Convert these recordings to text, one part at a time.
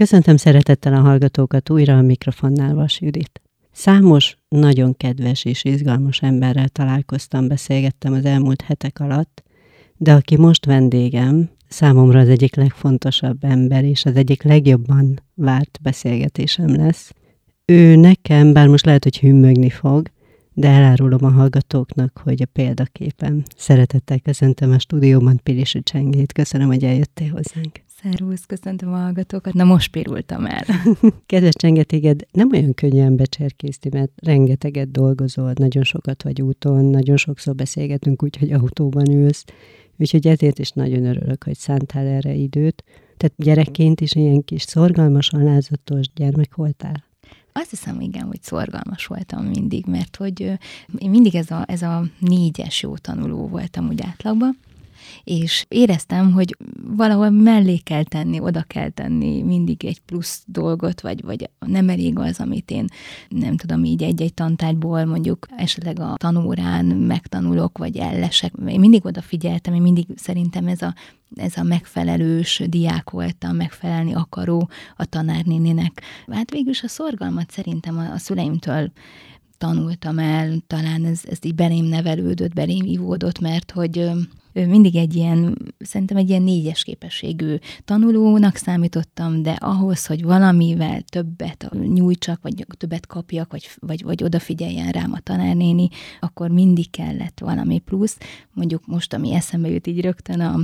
Köszöntöm szeretettel a hallgatókat újra a mikrofonnál Vas Judit. Számos, nagyon kedves és izgalmas emberrel találkoztam, beszélgettem az elmúlt hetek alatt, de aki most vendégem, számomra az egyik legfontosabb ember, és az egyik legjobban várt beszélgetésem lesz. Ő nekem, bár most lehet, hogy hümmögni fog, de elárulom a hallgatóknak, hogy a példaképen szeretettel köszöntöm a stúdióban Pilisi Csengét. Köszönöm, hogy eljöttél hozzánk. Szervusz, köszöntöm a hallgatókat. Na most pirultam el. Kedves Csengetéged, nem olyan könnyen becserkészni, mert rengeteget dolgozol, nagyon sokat vagy úton, nagyon sokszor beszélgetünk úgy, hogy autóban ülsz, úgyhogy ezért is nagyon örülök, hogy szántál erre időt. Tehát gyerekként is ilyen kis szorgalmas, alázatos gyermek voltál? Azt hiszem, igen, hogy szorgalmas voltam mindig, mert hogy én mindig ez a, ez a négyes jó tanuló voltam úgy átlagban, és éreztem, hogy valahol mellé kell tenni, oda kell tenni mindig egy plusz dolgot, vagy, vagy nem elég az, amit én nem tudom, így egy-egy tantárgyból mondjuk esetleg a tanórán megtanulok, vagy ellesek. Én mindig odafigyeltem, én mindig szerintem ez a ez a megfelelős diák voltam, megfelelni akaró a tanárnéninek. Hát végül a szorgalmat szerintem a, a szüleimtől tanultam el, talán ez, ez így belém nevelődött, belém ivódott, mert hogy mindig egy ilyen, szerintem egy ilyen négyes képességű tanulónak számítottam, de ahhoz, hogy valamivel többet nyújtsak, vagy többet kapjak, vagy, vagy, vagy odafigyeljen rám a tanárnéni, akkor mindig kellett valami plusz. Mondjuk most, ami eszembe jut így rögtön, a,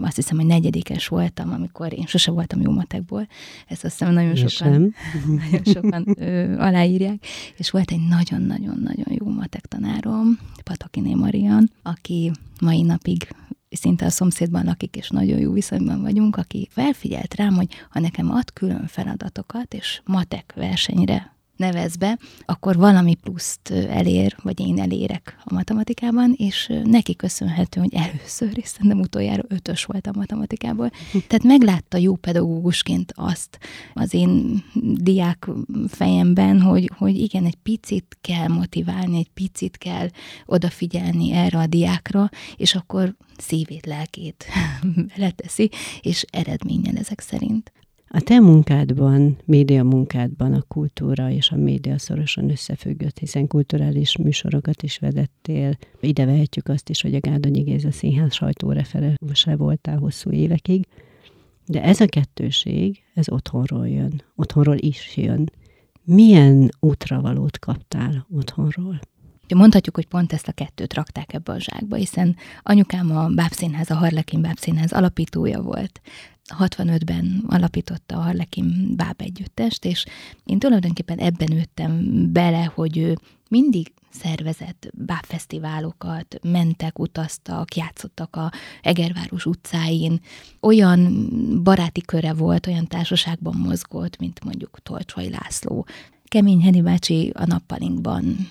azt hiszem, hogy negyedikes voltam, amikor én sose voltam jó matekból. Ezt azt hiszem nagyon sokan, nagyon sokan ö, aláírják. És volt egy nagyon-nagyon-nagyon jó matek tanárom, Patakiné Marian, aki mai napig szinte a szomszédban lakik, és nagyon jó viszonyban vagyunk, aki felfigyelt rám, hogy ha nekem ad külön feladatokat, és matek versenyre nevez be, akkor valami pluszt elér, vagy én elérek a matematikában, és neki köszönhető, hogy először, és szerintem utoljára ötös volt a matematikából. Tehát meglátta jó pedagógusként azt az én diák fejemben, hogy, hogy igen, egy picit kell motiválni, egy picit kell odafigyelni erre a diákra, és akkor szívét, lelkét leteszi, és eredménnyel ezek szerint. A te munkádban, média munkádban a kultúra és a média szorosan összefüggött, hiszen kulturális műsorokat is vedettél. Ide vehetjük azt is, hogy a Gárdonyi Géza Színház sajtóreferense voltál hosszú évekig. De ez a kettőség, ez otthonról jön. Otthonról is jön. Milyen útravalót kaptál otthonról? Mondhatjuk, hogy pont ezt a kettőt rakták ebbe a zsákba, hiszen anyukám a Bábszínház, a Harlekin Bábszínház alapítója volt. 65-ben alapította a Harlekin Báb együttest, és én tulajdonképpen ebben nőttem bele, hogy ő mindig szervezett bábfesztiválokat, mentek, utaztak, játszottak a Egerváros utcáin. Olyan baráti köre volt, olyan társaságban mozgott, mint mondjuk Tolcsai László, Kemény Heni bácsi a nappalinkban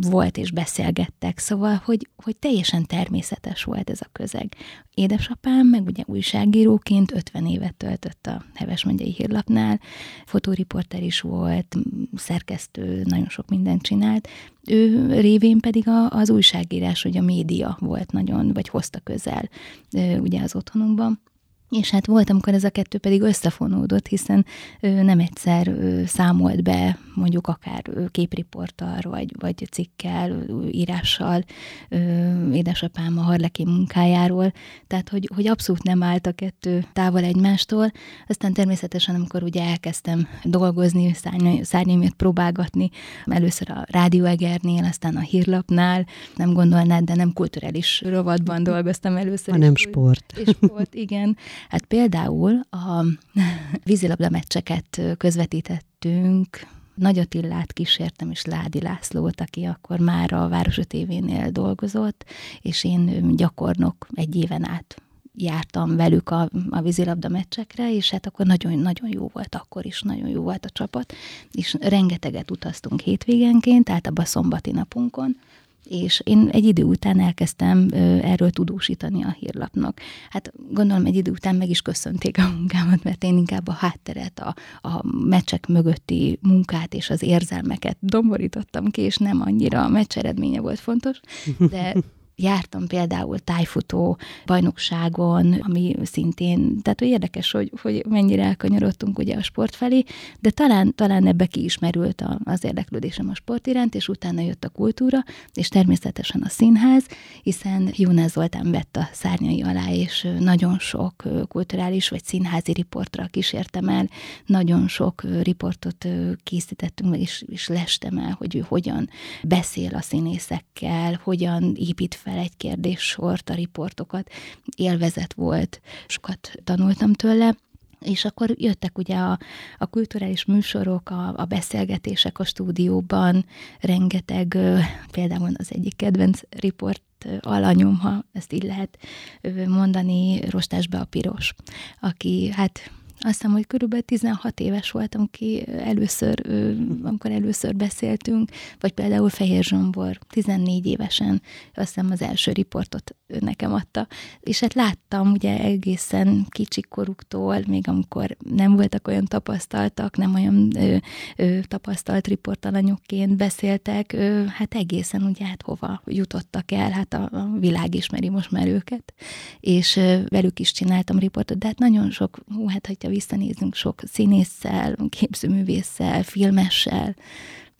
volt és beszélgettek, szóval, hogy, hogy teljesen természetes volt ez a közeg. Édesapám meg ugye újságíróként 50 évet töltött a Heves Megyei Hírlapnál, fotóriporter is volt, szerkesztő, nagyon sok mindent csinált. Ő révén pedig a, az újságírás, hogy a média volt nagyon, vagy hozta közel ugye az otthonunkban. És hát volt, amikor ez a kettő pedig összefonódott, hiszen ő nem egyszer ő számolt be mondjuk akár képriporttal, vagy, vagy cikkel, írással ő, édesapám a harleki munkájáról, tehát hogy, hogy abszolút nem állt a kettő távol egymástól. Aztán természetesen, amikor ugye elkezdtem dolgozni, szárnyaimat próbálgatni, először a Rádió Egernél, aztán a hírlapnál, nem gondolnád, de nem kulturális rovatban dolgoztam először. Hanem sport. És sport, igen. Hát például a vízilabda meccseket közvetítettünk, nagy Attillát kísértem, és Ládi Lászlót, aki akkor már a Városi tévénél dolgozott, és én gyakornok egy éven át jártam velük a, a vízilabda meccsekre, és hát akkor nagyon-nagyon jó volt akkor is, nagyon jó volt a csapat, és rengeteget utaztunk hétvégenként, általában szombati napunkon, és én egy idő után elkezdtem erről tudósítani a hírlapnak. Hát gondolom egy idő után meg is köszönték a munkámat, mert én inkább a hátteret, a, a meccsek mögötti munkát és az érzelmeket domborítottam ki, és nem annyira a meccs eredménye volt fontos, de jártam például tájfutó bajnokságon, ami szintén, tehát hogy érdekes, hogy, hogy mennyire elkanyarodtunk ugye a sport felé, de talán, talán ebbe kiismerült az érdeklődésem a sport iránt, és utána jött a kultúra, és természetesen a színház, hiszen Jóna Zoltán vett a szárnyai alá, és nagyon sok kulturális vagy színházi riportra kísértem el, nagyon sok riportot készítettünk meg, és, és lestem el, hogy ő hogyan beszél a színészekkel, hogyan épít fel egy kérdéssort, a riportokat. Élvezet volt, sokat tanultam tőle, és akkor jöttek ugye a, a kulturális műsorok, a, a beszélgetések a stúdióban, rengeteg, például az egyik kedvenc riport alanyom, ha ezt így lehet mondani, Rostásbe a Piros, aki hát azt hiszem, hogy körülbelül 16 éves voltam ki először, amikor először beszéltünk, vagy például Fehér Zsombor, 14 évesen, azt hiszem az első riportot nekem adta. És hát láttam ugye egészen kicsikoruktól, még amikor nem voltak olyan tapasztaltak, nem olyan ö, ö, tapasztalt riportalanyokként beszéltek, ö, hát egészen ugye hát hova jutottak el, hát a, a világ ismeri most már őket, és ö, velük is csináltam riportot, de hát nagyon sok, hú, hát hogyha visszanézünk, sok színésszel, képzőművésszel, filmessel,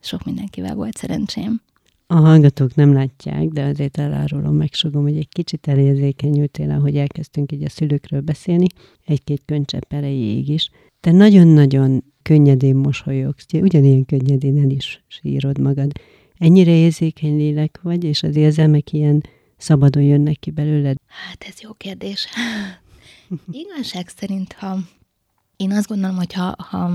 sok mindenkivel volt szerencsém. A hallgatók nem látják, de azért elárulom, megsugom, hogy egy kicsit elérzékenyültél, ahogy elkezdtünk így a szülőkről beszélni, egy-két könycsepp erejéig is. Te nagyon-nagyon könnyedén mosolyogsz, ugyanilyen könnyedén el is sírod magad. Ennyire érzékeny lélek vagy, és az érzelmek ilyen szabadon jönnek ki belőled? Hát ez jó kérdés. Igazság szerint, ha én azt gondolom, hogy ha, ha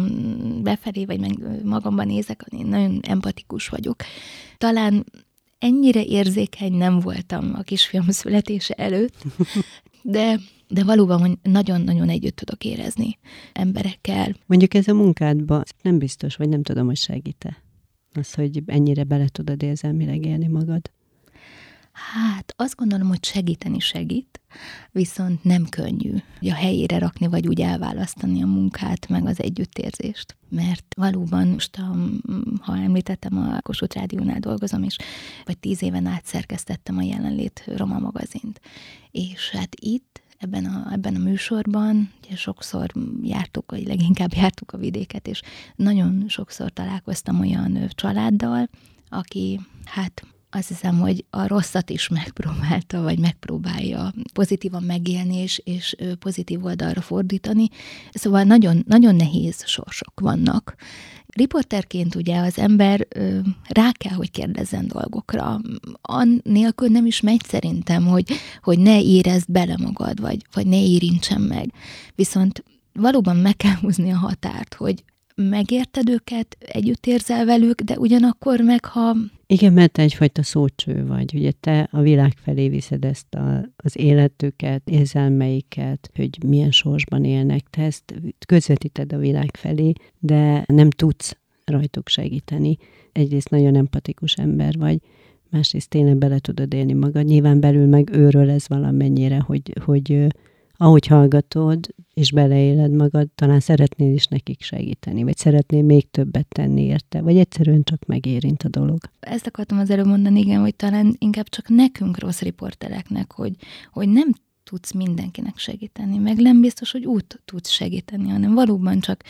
befelé vagy meg magamban nézek, én nagyon empatikus vagyok. Talán ennyire érzékeny nem voltam a kisfiam születése előtt, de de valóban, nagyon-nagyon együtt tudok érezni emberekkel. Mondjuk ez a munkádban nem biztos, vagy nem tudom, hogy segít-e az, hogy ennyire bele tudod érzelmileg élni magad. Hát azt gondolom, hogy segíteni segít, viszont nem könnyű a helyére rakni, vagy úgy elválasztani a munkát, meg az együttérzést. Mert valóban most, a, ha említettem, a Kossuth Rádiónál dolgozom, és vagy tíz éven át szerkesztettem a jelenlét Roma magazint. És hát itt ebben a, ebben a műsorban, ugye sokszor jártuk, vagy leginkább jártuk a vidéket, és nagyon sokszor találkoztam olyan családdal, aki hát azt hiszem, hogy a rosszat is megpróbálta, vagy megpróbálja pozitívan megélni, és, és pozitív oldalra fordítani. Szóval nagyon, nagyon nehéz sorsok vannak. Riporterként ugye az ember ö, rá kell, hogy kérdezzen dolgokra. Annélkül nem is megy szerintem, hogy, hogy ne érezd bele magad, vagy, vagy ne érintsen meg. Viszont valóban meg kell húzni a határt, hogy megérted őket, együtt érzel velük, de ugyanakkor meg, ha igen, mert egyfajta szócső vagy. Ugye te a világ felé viszed ezt a, az életüket, érzelmeiket, hogy milyen sorsban élnek. Te ezt közvetíted a világ felé, de nem tudsz rajtuk segíteni. Egyrészt nagyon empatikus ember vagy, másrészt tényleg bele tudod élni magad. Nyilván belül meg őről ez valamennyire, hogy, hogy ahogy hallgatod, és beleéled magad, talán szeretnél is nekik segíteni, vagy szeretnél még többet tenni érte, vagy egyszerűen csak megérint a dolog. Ezt akartam az előbb mondani, igen, hogy talán inkább csak nekünk rossz riportereknek, hogy, hogy nem tudsz mindenkinek segíteni, meg nem biztos, hogy út tudsz segíteni, hanem valóban csak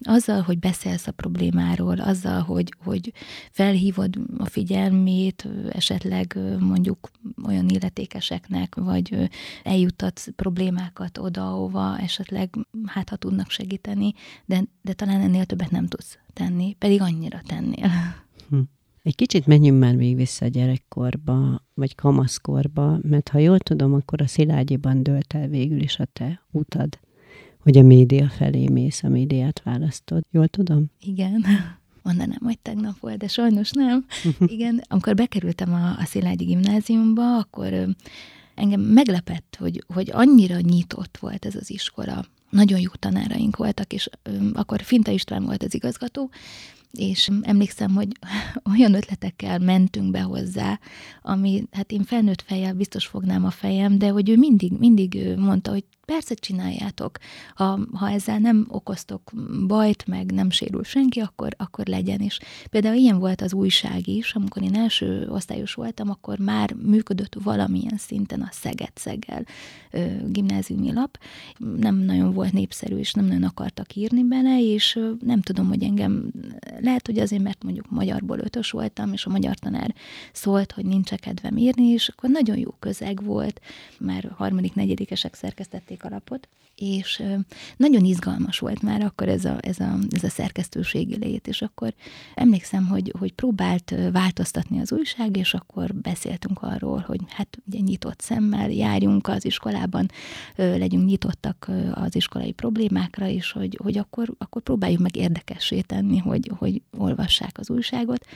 azzal, hogy beszélsz a problémáról, azzal, hogy, hogy felhívod a figyelmét, esetleg mondjuk olyan illetékeseknek, vagy eljutatsz problémákat oda, ahova esetleg hát ha tudnak segíteni, de, de talán ennél többet nem tudsz tenni, pedig annyira tennél. Hm. Egy kicsit menjünk már még vissza gyerekkorba, vagy kamaszkorba, mert ha jól tudom, akkor a Szilágyiban dölt el végül is a te utad, hogy a média felé mész, a médiát választod. Jól tudom? Igen. Mondanám, hogy tegnap volt, de sajnos nem. Igen, amikor bekerültem a, a Szilágyi gimnáziumba, akkor engem meglepett, hogy, hogy annyira nyitott volt ez az iskola. Nagyon jó tanáraink voltak, és akkor Finta István volt az igazgató, és emlékszem, hogy olyan ötletekkel mentünk be hozzá, ami, hát én felnőtt fejjel biztos fognám a fejem, de hogy ő mindig, mindig mondta, hogy persze csináljátok. Ha, ha ezzel nem okoztok bajt, meg nem sérül senki, akkor, akkor legyen is. Például ilyen volt az újság is, amikor én első osztályos voltam, akkor már működött valamilyen szinten a Szeged-Szeggel gimnáziumi lap. Nem nagyon volt népszerű, és nem nagyon akartak írni bele, és nem tudom, hogy engem, lehet, hogy azért, mert mondjuk magyarból ötös voltam, és a magyar tanár szólt, hogy nincs kedvem írni, és akkor nagyon jó közeg volt, már harmadik, negyedikesek szerkesztették a lapot, és nagyon izgalmas volt már akkor ez a, ez a, ez a szerkesztőségi lét, és akkor emlékszem, hogy, hogy próbált változtatni az újság, és akkor beszéltünk arról, hogy hát ugye nyitott szemmel járjunk az iskolában, legyünk nyitottak az iskolai problémákra, és hogy, hogy akkor, akkor próbáljuk meg érdekessé tenni, hogy, hogy olvassák az újságot,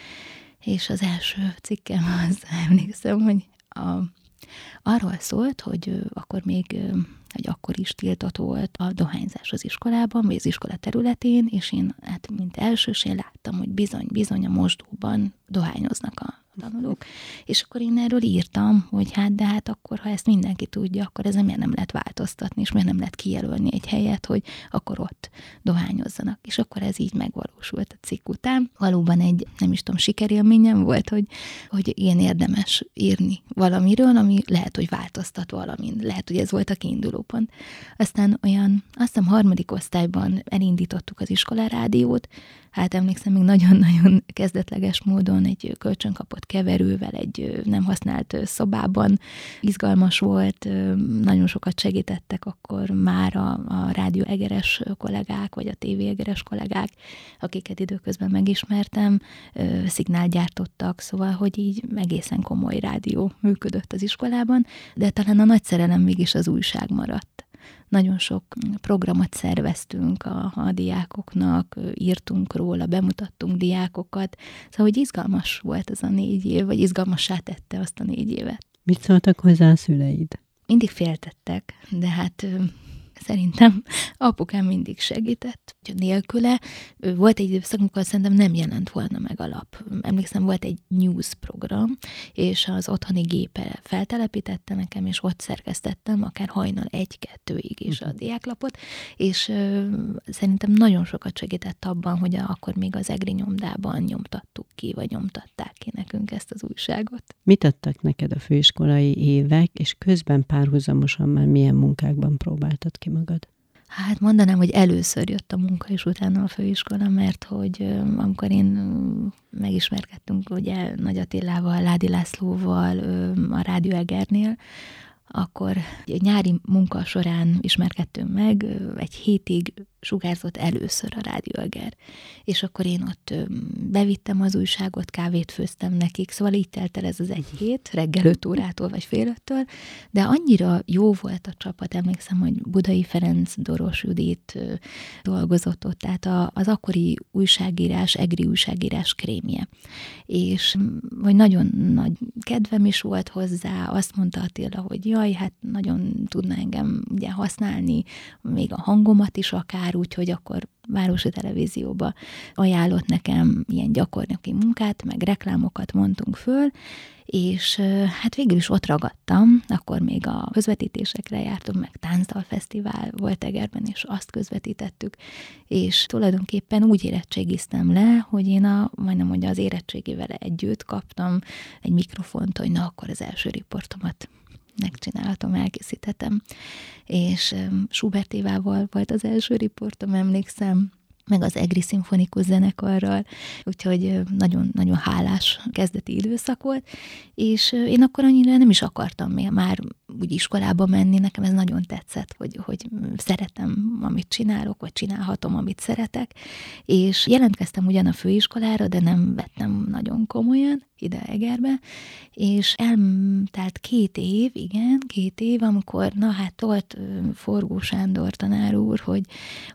és az első cikkem az, emlékszem, hogy a, arról szólt, hogy akkor még hogy akkor is tiltott volt a dohányzás az iskolában, vagy az iskola területén, és én hát mint elsős láttam, hogy bizony, bizony a mosdóban dohányoznak a tanulók. És akkor én erről írtam, hogy hát de hát akkor, ha ezt mindenki tudja, akkor ez miért nem lehet változtatni, és miért nem lehet kijelölni egy helyet, hogy akkor ott dohányozzanak. És akkor ez így megvalósult a cikk után. Valóban egy, nem is tudom, sikerélményem volt, hogy, hogy ilyen érdemes írni valamiről, ami lehet, hogy változtat valamin. Lehet, hogy ez volt a kiindulópont. Aztán olyan, azt hiszem harmadik osztályban elindítottuk az iskolarádiót, hát emlékszem, még nagyon-nagyon kezdetleges módon egy kölcsönkapott keverővel, egy nem használt szobában. Izgalmas volt, nagyon sokat segítettek akkor már a, a rádió egeres kollégák, vagy a tévé egeres kollégák, akiket időközben megismertem, szignál gyártottak, szóval, hogy így egészen komoly rádió működött az iskolában, de talán a nagy szerelem mégis az újság maradt nagyon sok programot szerveztünk a, a diákoknak, írtunk róla, bemutattunk diákokat, szóval hogy izgalmas volt az a négy év, vagy izgalmassá tette azt a négy évet. Mit szóltak hozzá a szüleid? Mindig féltettek, de hát Szerintem apukám mindig segített. Nélküle volt egy időszak, amikor szerintem nem jelent volna meg a lap. Emlékszem, volt egy news program, és az otthoni gépe feltelepítette nekem, és ott szerkesztettem, akár hajnal egy-kettőig is a mhm. diáklapot, és ö, szerintem nagyon sokat segített abban, hogy akkor még az egri nyomdában nyomtattuk ki, vagy nyomtatták ki nekünk ezt az újságot. Mit adtak neked a főiskolai évek, és közben párhuzamosan már milyen munkákban próbáltad ki magad? Hát mondanám, hogy először jött a munka, és utána a főiskola, mert hogy amikor én megismerkedtünk ugye Nagy Attilával, Ládi Lászlóval a Rádió Egernél, akkor egy nyári munka során ismerkedtünk meg, egy hétig sugárzott először a rádióeger. És akkor én ott bevittem az újságot, kávét főztem nekik, szóval így telt el ez az egy hét, reggel 5 órától vagy fél öttől, de annyira jó volt a csapat, emlékszem, hogy Budai Ferenc, Doros Judit dolgozott ott, tehát az akkori újságírás, egri újságírás krémje. És vagy nagyon nagy kedvem is volt hozzá, azt mondta Attila, hogy jaj, hát nagyon tudna engem ugye használni, még a hangomat is akár, már úgy, hogy akkor városi televízióba ajánlott nekem ilyen gyakornoki munkát, meg reklámokat mondtunk föl, és hát végül is ott ragadtam, akkor még a közvetítésekre jártunk, meg Táncdal Fesztivál volt Egerben, és azt közvetítettük, és tulajdonképpen úgy érettségiztem le, hogy én a, majdnem hogy az érettségével együtt kaptam egy mikrofont, hogy na, akkor az első riportomat megcsinálhatom, elkészíthetem. És Schubert Évával volt az első riportom, emlékszem, meg az Egri Szimfonikus Zenekarral, úgyhogy nagyon-nagyon hálás kezdeti időszak volt, és én akkor annyira nem is akartam még már úgy iskolába menni, nekem ez nagyon tetszett, hogy, hogy szeretem, amit csinálok, vagy csinálhatom, amit szeretek, és jelentkeztem ugyan a főiskolára, de nem vettem nagyon komolyan ide Egerbe, és eltelt két év, igen, két év, amikor, na hát tolt Forgó Sándor tanár úr, hogy,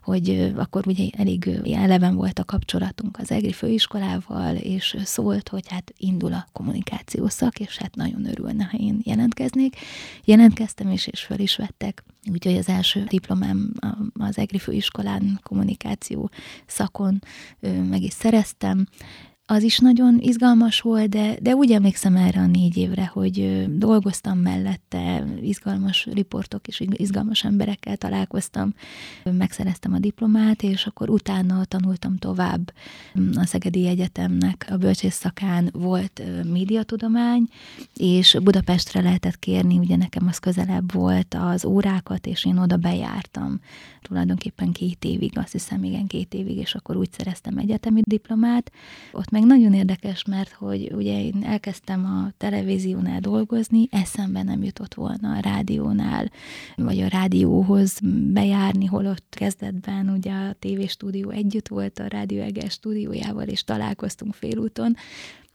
hogy akkor ugye elég eleven volt a kapcsolatunk az Egri főiskolával, és szólt, hogy hát indul a kommunikációszak, és hát nagyon örülne, ha én jelentkeznék, jelentkeztem is, és fel is vettek. Úgyhogy az első diplomám az EGRI főiskolán kommunikáció szakon meg is szereztem. Az is nagyon izgalmas volt, de, de úgy emlékszem erre a négy évre, hogy dolgoztam mellette, izgalmas riportok és izgalmas emberekkel találkoztam, megszereztem a diplomát, és akkor utána tanultam tovább a Szegedi Egyetemnek a bölcsész szakán volt médiatudomány, és Budapestre lehetett kérni, ugye nekem az közelebb volt az órákat, és én oda bejártam tulajdonképpen két évig, azt hiszem igen két évig, és akkor úgy szereztem egyetemi diplomát. Ott meg nagyon érdekes, mert hogy ugye én elkezdtem a televíziónál dolgozni, eszembe nem jutott volna a rádiónál, vagy a rádióhoz bejárni, holott kezdetben ugye a tévéstúdió együtt volt a Rádió Eger stúdiójával, és találkoztunk félúton,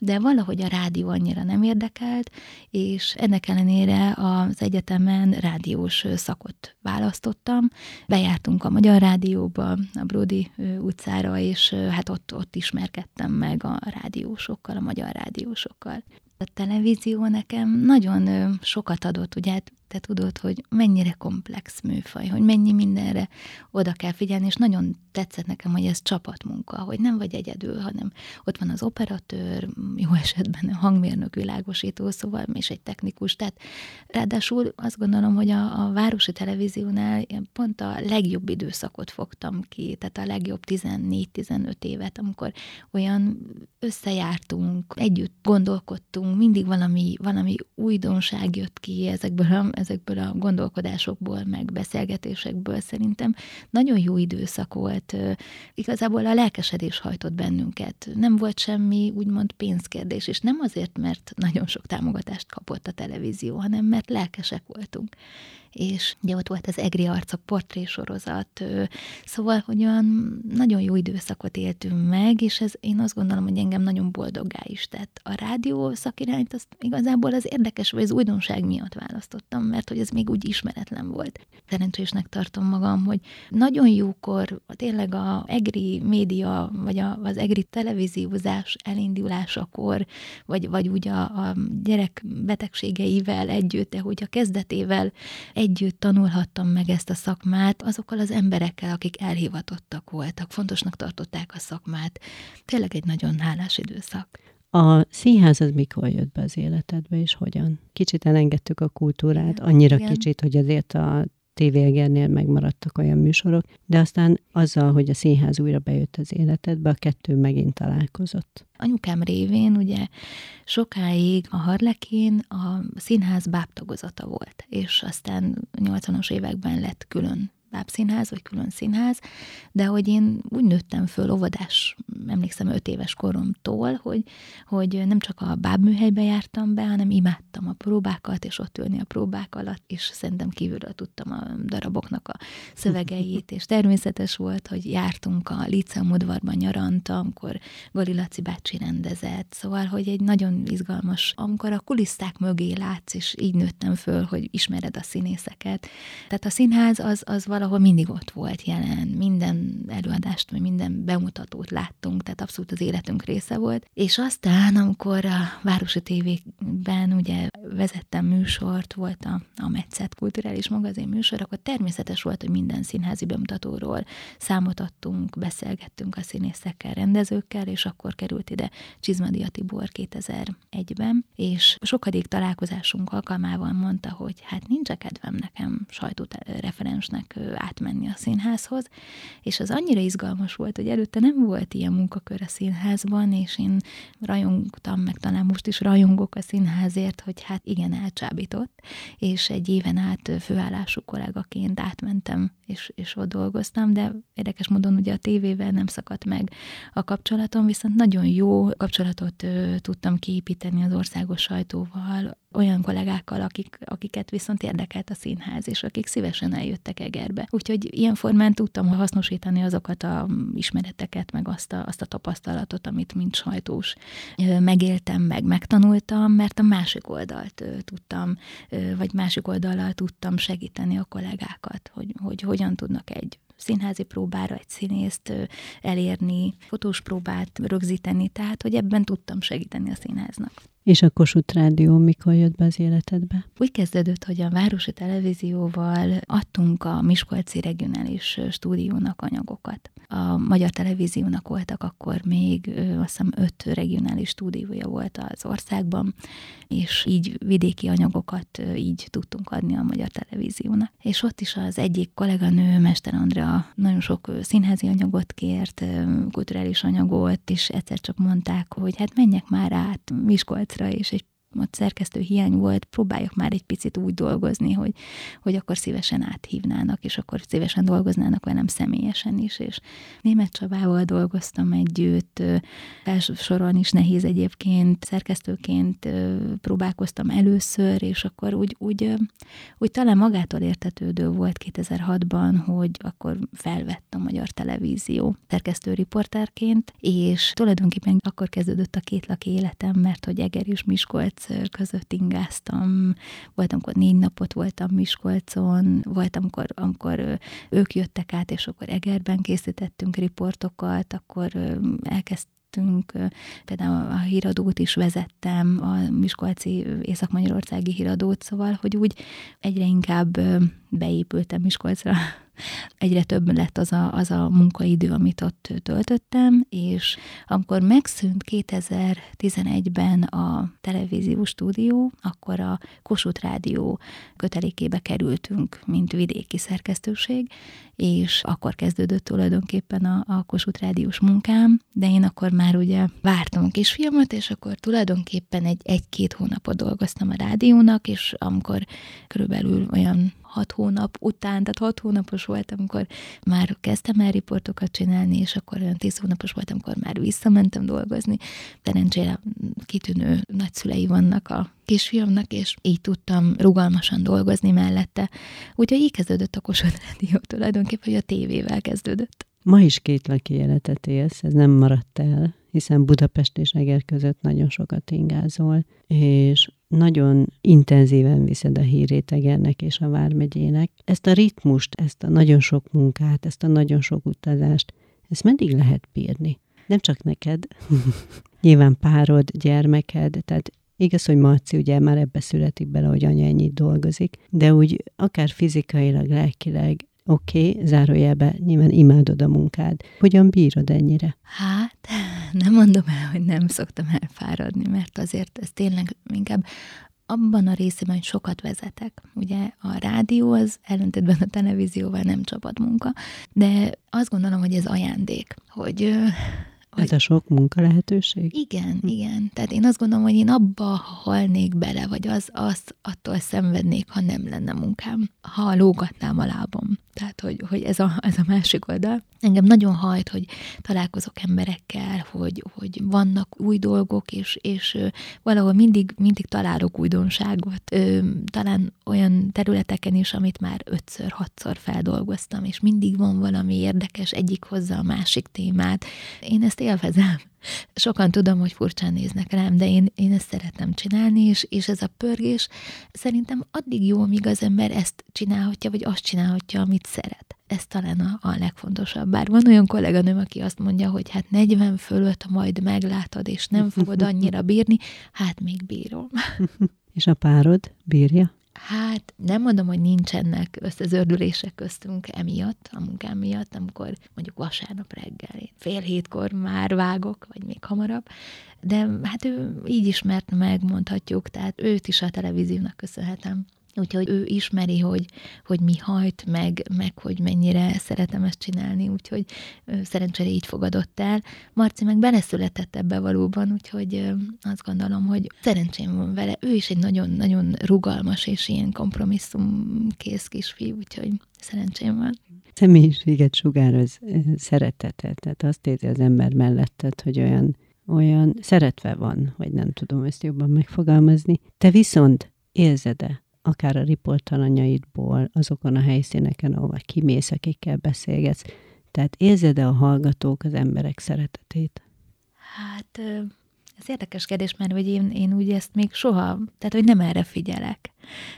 de valahogy a rádió annyira nem érdekelt, és ennek ellenére az egyetemen rádiós szakot választottam. Bejártunk a Magyar Rádióba, a Brody utcára, és hát ott, ott ismerkedtem meg a rádiósokkal, a magyar rádiósokkal. A televízió nekem nagyon sokat adott, ugye hát te tudod, hogy mennyire komplex műfaj, hogy mennyi mindenre oda kell figyelni, és nagyon tetszett nekem, hogy ez csapatmunka, hogy nem vagy egyedül, hanem ott van az operatőr, jó esetben a hangmérnök világosító, szóval és egy technikus. Tehát ráadásul azt gondolom, hogy a, a városi televíziónál pont a legjobb időszakot fogtam ki, tehát a legjobb 14-15 évet, amikor olyan összejártunk, együtt gondolkodtunk, mindig valami, valami újdonság jött ki ezekből a, ezekből a gondolkodásokból, meg beszélgetésekből szerintem nagyon jó időszak volt. Igazából a lelkesedés hajtott bennünket. Nem volt semmi úgymond pénzkérdés, és nem azért, mert nagyon sok támogatást kapott a televízió, hanem mert lelkesek voltunk és ugye ott volt az Egri Arcok portrésorozat, szóval, hogy olyan nagyon jó időszakot éltünk meg, és ez én azt gondolom, hogy engem nagyon boldoggá is tett. A rádió szakirányt azt igazából az érdekes, vagy az újdonság miatt választottam, mert hogy ez még úgy ismeretlen volt. Szerencsésnek tartom magam, hogy nagyon jókor tényleg a egri média, vagy a, az egri televíziózás elindulásakor, vagy, vagy úgy a, a gyerek betegségeivel együtt, de hogy a kezdetével együtt tanulhattam meg ezt a szakmát azokkal az emberekkel, akik elhivatottak voltak, fontosnak tartották a szakmát. Tényleg egy nagyon hálás időszak. A színház az mikor jött be az életedbe, és hogyan? Kicsit elengedtük a kultúrát, annyira Igen. kicsit, hogy azért a tévégernél megmaradtak olyan műsorok, de aztán azzal, hogy a színház újra bejött az életedbe, a kettő megint találkozott. Anyukám révén ugye sokáig a Harlekén a színház bábtagozata volt, és aztán 80-as években lett külön bábszínház, vagy külön színház, de hogy én úgy nőttem föl óvodás, emlékszem, öt éves koromtól, hogy, hogy nem csak a bábműhelybe jártam be, hanem imádtam a próbákat, és ott ülni a próbák alatt, és szerintem kívülről tudtam a daraboknak a szövegeit, és természetes volt, hogy jártunk a Liceum udvarban nyaranta, amikor Gali Laci bácsi rendezett, szóval, hogy egy nagyon izgalmas, amikor a kulisszák mögé látsz, és így nőttem föl, hogy ismered a színészeket. Tehát a színház az, az valami valahol mindig ott volt jelen, minden előadást, vagy minden bemutatót láttunk, tehát abszolút az életünk része volt. És aztán, amikor a Városi Tévékben ugye vezettem műsort, volt a, a Metszet kulturális magazin műsor, akkor természetes volt, hogy minden színházi bemutatóról számot adtunk, beszélgettünk a színészekkel, rendezőkkel, és akkor került ide Csizmadia Tibor 2001-ben, és sokadik találkozásunk alkalmával mondta, hogy hát nincs kedvem nekem sajtóreferensnek átmenni a színházhoz, és az annyira izgalmas volt, hogy előtte nem volt ilyen munkakör a színházban, és én rajongtam, meg talán most is rajongok a színházért, hogy hát igen, elcsábított, és egy éven át főállású kollégaként átmentem, és, és ott dolgoztam, de érdekes módon ugye a tévével nem szakadt meg a kapcsolatom, viszont nagyon jó kapcsolatot ö, tudtam kiépíteni az országos sajtóval, olyan kollégákkal, akik, akiket viszont érdekelt a színház, és akik szívesen eljöttek Egerbe. Úgyhogy ilyen formán tudtam hasznosítani azokat a ismereteket, meg azt a, azt a tapasztalatot, amit mint sajtós megéltem, meg megtanultam, mert a másik oldalt tudtam, vagy másik oldalal tudtam segíteni a kollégákat, hogy, hogy hogyan tudnak egy színházi próbára egy színészt elérni, fotós próbát rögzíteni, tehát hogy ebben tudtam segíteni a színháznak. És a Kossuth Rádió mikor jött be az életedbe? Úgy kezdődött, hogy a Városi Televízióval adtunk a Miskolci Regionális Stúdiónak anyagokat. A Magyar Televíziónak voltak akkor még azt hiszem öt regionális stúdiója volt az országban, és így vidéki anyagokat így tudtunk adni a Magyar Televíziónak. És ott is az egyik kolléganő, Mester Andrea nagyon sok színházi anyagot kért, kulturális anyagot, és egyszer csak mondták, hogy hát menjek már át Miskolcra, és egy ott szerkesztő hiány volt, próbáljak már egy picit úgy dolgozni, hogy, hogy akkor szívesen áthívnának, és akkor szívesen dolgoznának velem személyesen is, és német Csabával dolgoztam együtt, felsorolni is nehéz egyébként, szerkesztőként próbálkoztam először, és akkor úgy, úgy, úgy talán magától értetődő volt 2006-ban, hogy akkor felvett a Magyar Televízió szerkesztő riporterként, és tulajdonképpen akkor kezdődött a két laki életem, mert hogy Eger és Miskolc között ingáztam, volt, amikor négy napot voltam Miskolcon, volt, amikor, amikor ők jöttek át, és akkor Egerben készítettünk riportokat, akkor elkezdtünk, például a híradót is vezettem, a Miskolci Észak-Magyarországi híradót, szóval, hogy úgy egyre inkább beépültem Miskolcra egyre több lett az a, az a munkaidő, amit ott töltöttem, és amikor megszűnt 2011-ben a televíziós stúdió, akkor a Kossuth Rádió kötelékébe kerültünk, mint vidéki szerkesztőség, és akkor kezdődött tulajdonképpen a, a Kossuth Rádiós munkám, de én akkor már ugye vártam a kisfilmet, és akkor tulajdonképpen egy, egy-két hónapot dolgoztam a rádiónak, és amikor körülbelül olyan hat hónap után, tehát hat hónapos voltam, amikor már kezdtem el riportokat csinálni, és akkor olyan tíz hónapos voltam, amikor már visszamentem dolgozni. Szerencsére kitűnő nagyszülei vannak a kisfiamnak, és így tudtam rugalmasan dolgozni mellette. Úgyhogy így kezdődött a Kossuth Rádió tulajdonképpen, hogy a tévével kezdődött. Ma is két laki életet élsz, ez nem maradt el, hiszen Budapest és Eger között nagyon sokat ingázol, és nagyon intenzíven viszed a hírét Egernek és a Vármegyének. Ezt a ritmust, ezt a nagyon sok munkát, ezt a nagyon sok utazást, ezt meddig lehet bírni? Nem csak neked, nyilván párod, gyermeked, tehát Igaz, hogy Marci ugye már ebbe születik bele, hogy anya ennyit dolgozik, de úgy akár fizikailag, lelkileg Oké, okay, zárójelbe, nyilván imádod a munkád. Hogyan bírod ennyire? Hát, nem mondom el, hogy nem szoktam elfáradni, mert azért ez tényleg inkább abban a részében, hogy sokat vezetek. Ugye a rádió az ellentétben a televízióval nem munka, de azt gondolom, hogy ez ajándék, hogy ez a sok munka lehetőség? Igen, hm. igen. Tehát én azt gondolom, hogy én abba halnék bele, vagy az, az attól szenvednék, ha nem lenne munkám, ha lógatnám a lábom. Tehát, hogy, hogy ez, a, ez a másik oldal. Engem nagyon hajt, hogy találkozok emberekkel, hogy, hogy vannak új dolgok, és, és valahol mindig, mindig találok újdonságot. Talán olyan területeken is, amit már ötször, hatszor feldolgoztam, és mindig van valami érdekes, egyik hozza a másik témát. Én ezt élvezem. Sokan tudom, hogy furcsán néznek rám, de én, én ezt szeretem csinálni, és, és ez a pörgés szerintem addig jó, amíg az ember ezt csinálhatja, vagy azt csinálhatja, amit szeret. Ez talán a, a legfontosabb. Bár van olyan kolléganőm, aki azt mondja, hogy hát 40 fölött majd meglátod, és nem fogod annyira bírni, hát még bírom. és a párod bírja? Hát nem mondom, hogy nincsenek összezördülések köztünk emiatt, a munkám miatt, amikor mondjuk vasárnap reggel én fél hétkor már vágok, vagy még hamarabb, de hát ő így ismert meg, mondhatjuk, tehát őt is a televíziónak köszönhetem. Úgyhogy ő ismeri, hogy, hogy mi hajt, meg, meg hogy mennyire szeretem ezt csinálni, úgyhogy szerencsére így fogadott el. Marci meg beleszületett ebbe valóban, úgyhogy azt gondolom, hogy szerencsém van vele. Ő is egy nagyon-nagyon rugalmas és ilyen kompromisszumkész kisfiú, úgyhogy szerencsém van. Személyiséget sugároz szeretetet, tehát azt érzi az ember melletted, hogy olyan, olyan szeretve van, vagy nem tudom ezt jobban megfogalmazni. Te viszont érzed-e akár a riportalanyaidból, azokon a helyszíneken, ahova kimész, akikkel beszélgetsz. Tehát érzed-e a hallgatók az emberek szeretetét? Hát ez érdekes kérdés, mert hogy én, én úgy ezt még soha, tehát hogy nem erre figyelek.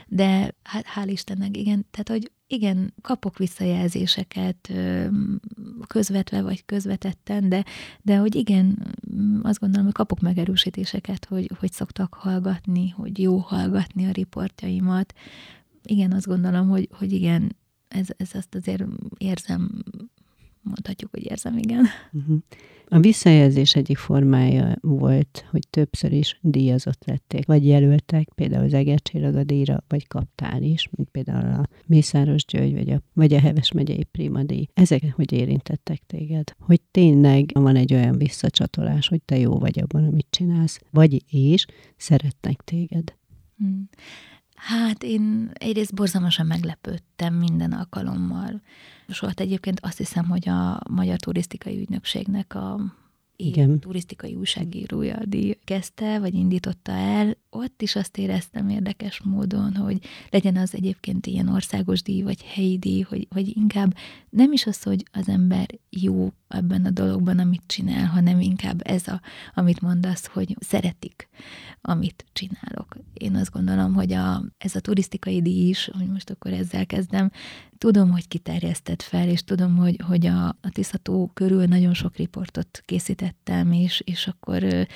De hát hál' Istennek, igen, tehát hogy igen, kapok visszajelzéseket, közvetve vagy közvetetten, de, de hogy igen, azt gondolom, hogy kapok megerősítéseket, hogy, hogy szoktak hallgatni, hogy jó hallgatni a riportjaimat. Igen, azt gondolom, hogy, hogy igen, ez, ez azt azért érzem mondhatjuk, hogy érzem, igen. Uh-huh. A visszajelzés egyik formája volt, hogy többször is díjazott lették, vagy jelöltek, például az Egercsillag a díjra, vagy kaptál is, mint például a Mészáros György, vagy a, vagy a Heves megyei Prima díj. Ezek, hogy érintettek téged? Hogy tényleg van egy olyan visszacsatolás, hogy te jó vagy abban, amit csinálsz, vagy és szeretnek téged? Hmm. Hát én egyrészt borzalmasan meglepődtem minden alkalommal. Soha egyébként azt hiszem, hogy a Magyar Turisztikai Ügynökségnek a igen. turisztikai újságírója kezdte, vagy indította el, ott is azt éreztem érdekes módon, hogy legyen az egyébként ilyen országos díj, vagy helyi díj, hogy, hogy inkább nem is az, hogy az ember jó ebben a dologban, amit csinál, hanem inkább ez, a, amit mondasz, hogy szeretik, amit csinálok. Én azt gondolom, hogy a, ez a turisztikai díj is, hogy most akkor ezzel kezdem, tudom, hogy kiterjesztett fel, és tudom, hogy, hogy a, a Tiszató körül nagyon sok riportot készítettem, és, és akkor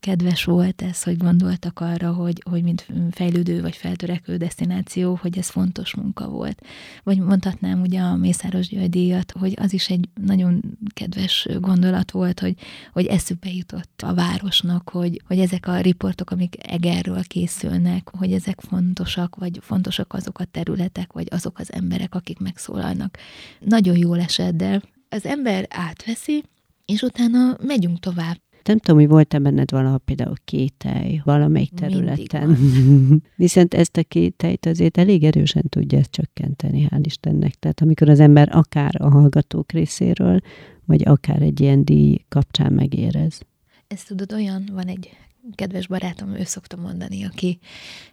kedves volt ez, hogy gondoltak arra, hogy, hogy mint fejlődő vagy feltörekvő destináció, hogy ez fontos munka volt. Vagy mondhatnám ugye a Mészáros György díjat, hogy az is egy nagyon kedves gondolat volt, hogy, hogy eszükbe jutott a városnak, hogy, hogy ezek a riportok, amik Egerről készülnek, hogy ezek fontosak, vagy fontosak azok a területek, vagy azok az emberek, akik megszólalnak. Nagyon jól esett, de az ember átveszi, és utána megyünk tovább. Nem tudom, hogy volt-e benned valaha például kételj valamelyik területen. Viszont ezt a kételyt azért elég erősen tudja csökkenteni, hál' Istennek. Tehát amikor az ember akár a hallgatók részéről, vagy akár egy ilyen díj kapcsán megérez. Ezt tudod, olyan, van egy kedves barátom, ő szokta mondani, aki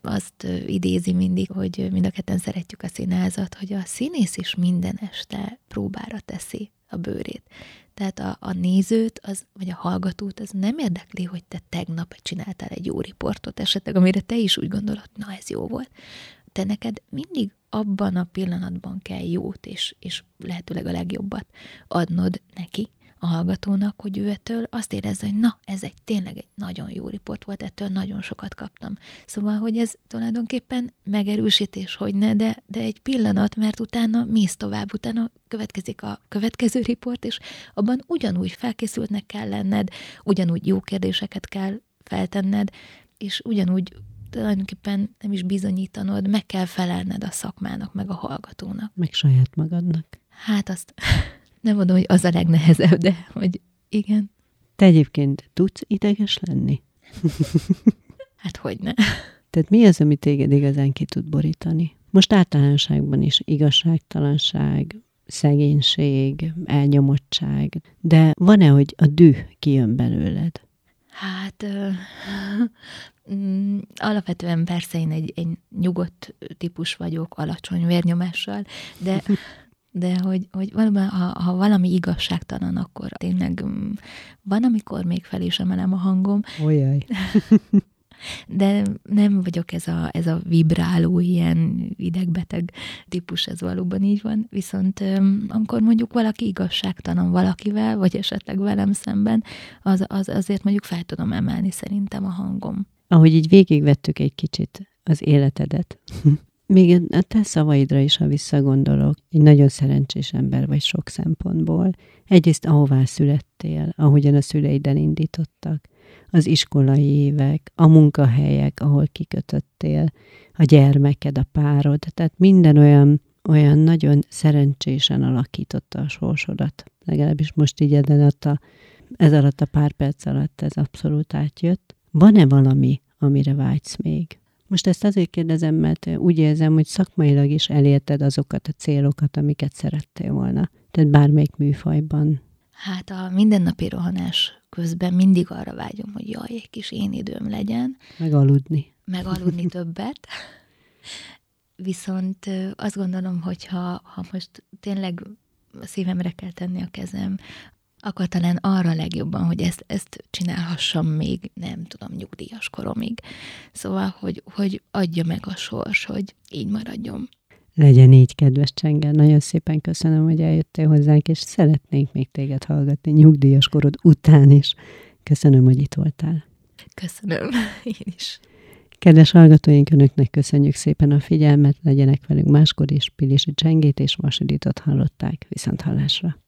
azt idézi mindig, hogy mind a ketten szeretjük a színázat, hogy a színész is minden este próbára teszi a bőrét. Tehát a, a nézőt, az, vagy a hallgatót, az nem érdekli, hogy te tegnap csináltál egy jó riportot esetleg, amire te is úgy gondolod, na ez jó volt. Te neked mindig abban a pillanatban kell jót, és, és lehetőleg a legjobbat adnod neki, a hallgatónak, hogy ő ettől azt érezze, hogy na, ez egy tényleg egy nagyon jó riport volt, ettől nagyon sokat kaptam. Szóval, hogy ez tulajdonképpen megerősítés, hogy ne, de, de egy pillanat, mert utána mész tovább, utána következik a következő riport, és abban ugyanúgy felkészültnek kell lenned, ugyanúgy jó kérdéseket kell feltenned, és ugyanúgy tulajdonképpen nem is bizonyítanod, meg kell felelned a szakmának, meg a hallgatónak. Meg saját magadnak. Hát azt nem mondom, hogy az a legnehezebb, de hogy igen. Te egyébként tudsz ideges lenni? hát hogy ne. Tehát mi az, ami téged igazán ki tud borítani? Most általánosságban is igazságtalanság, szegénység, elnyomottság, de van-e, hogy a düh kijön belőled? Hát mm, alapvetően persze én egy, egy nyugodt típus vagyok, alacsony vérnyomással, de de hogy, hogy valóban, ha, ha valami igazságtalan, akkor tényleg mm, van, amikor még fel is emelem a hangom. Olyaj. De nem vagyok ez a, ez a vibráló, ilyen idegbeteg típus, ez valóban így van. Viszont amikor mondjuk valaki igazságtalan valakivel, vagy esetleg velem szemben, az, az azért mondjuk fel tudom emelni szerintem a hangom. Ahogy így végigvettük egy kicsit az életedet, még a te szavaidra is, ha visszagondolok, egy nagyon szerencsés ember vagy sok szempontból. Egyrészt ahová születtél, ahogyan a szüleiden indítottak, az iskolai évek, a munkahelyek, ahol kikötöttél, a gyermeked, a párod, tehát minden olyan, olyan nagyon szerencsésen alakította a sorsodat. Legalábbis most így alatt a, ez alatt a pár perc alatt ez abszolút átjött. Van-e valami, amire vágysz még? Most ezt azért kérdezem, mert úgy érzem, hogy szakmailag is elérted azokat a célokat, amiket szerettél volna. Tehát bármelyik műfajban. Hát a mindennapi rohanás közben mindig arra vágyom, hogy jaj, egy kis én időm legyen. Megaludni. Megaludni többet. Viszont azt gondolom, hogy ha, ha most tényleg a szívemre kell tenni a kezem, akkor talán arra legjobban, hogy ezt, ezt csinálhassam még, nem tudom, nyugdíjas koromig. Szóval, hogy, hogy adja meg a sors, hogy így maradjon. Legyen így, kedves Csenger. Nagyon szépen köszönöm, hogy eljöttél hozzánk, és szeretnénk még téged hallgatni nyugdíjas korod után is. Köszönöm, hogy itt voltál. Köszönöm, én is. Kedves hallgatóink, Önöknek köszönjük szépen a figyelmet, legyenek velünk máskor is, Pilisi Csengét és Vasiditot hallották. Viszont hallásra!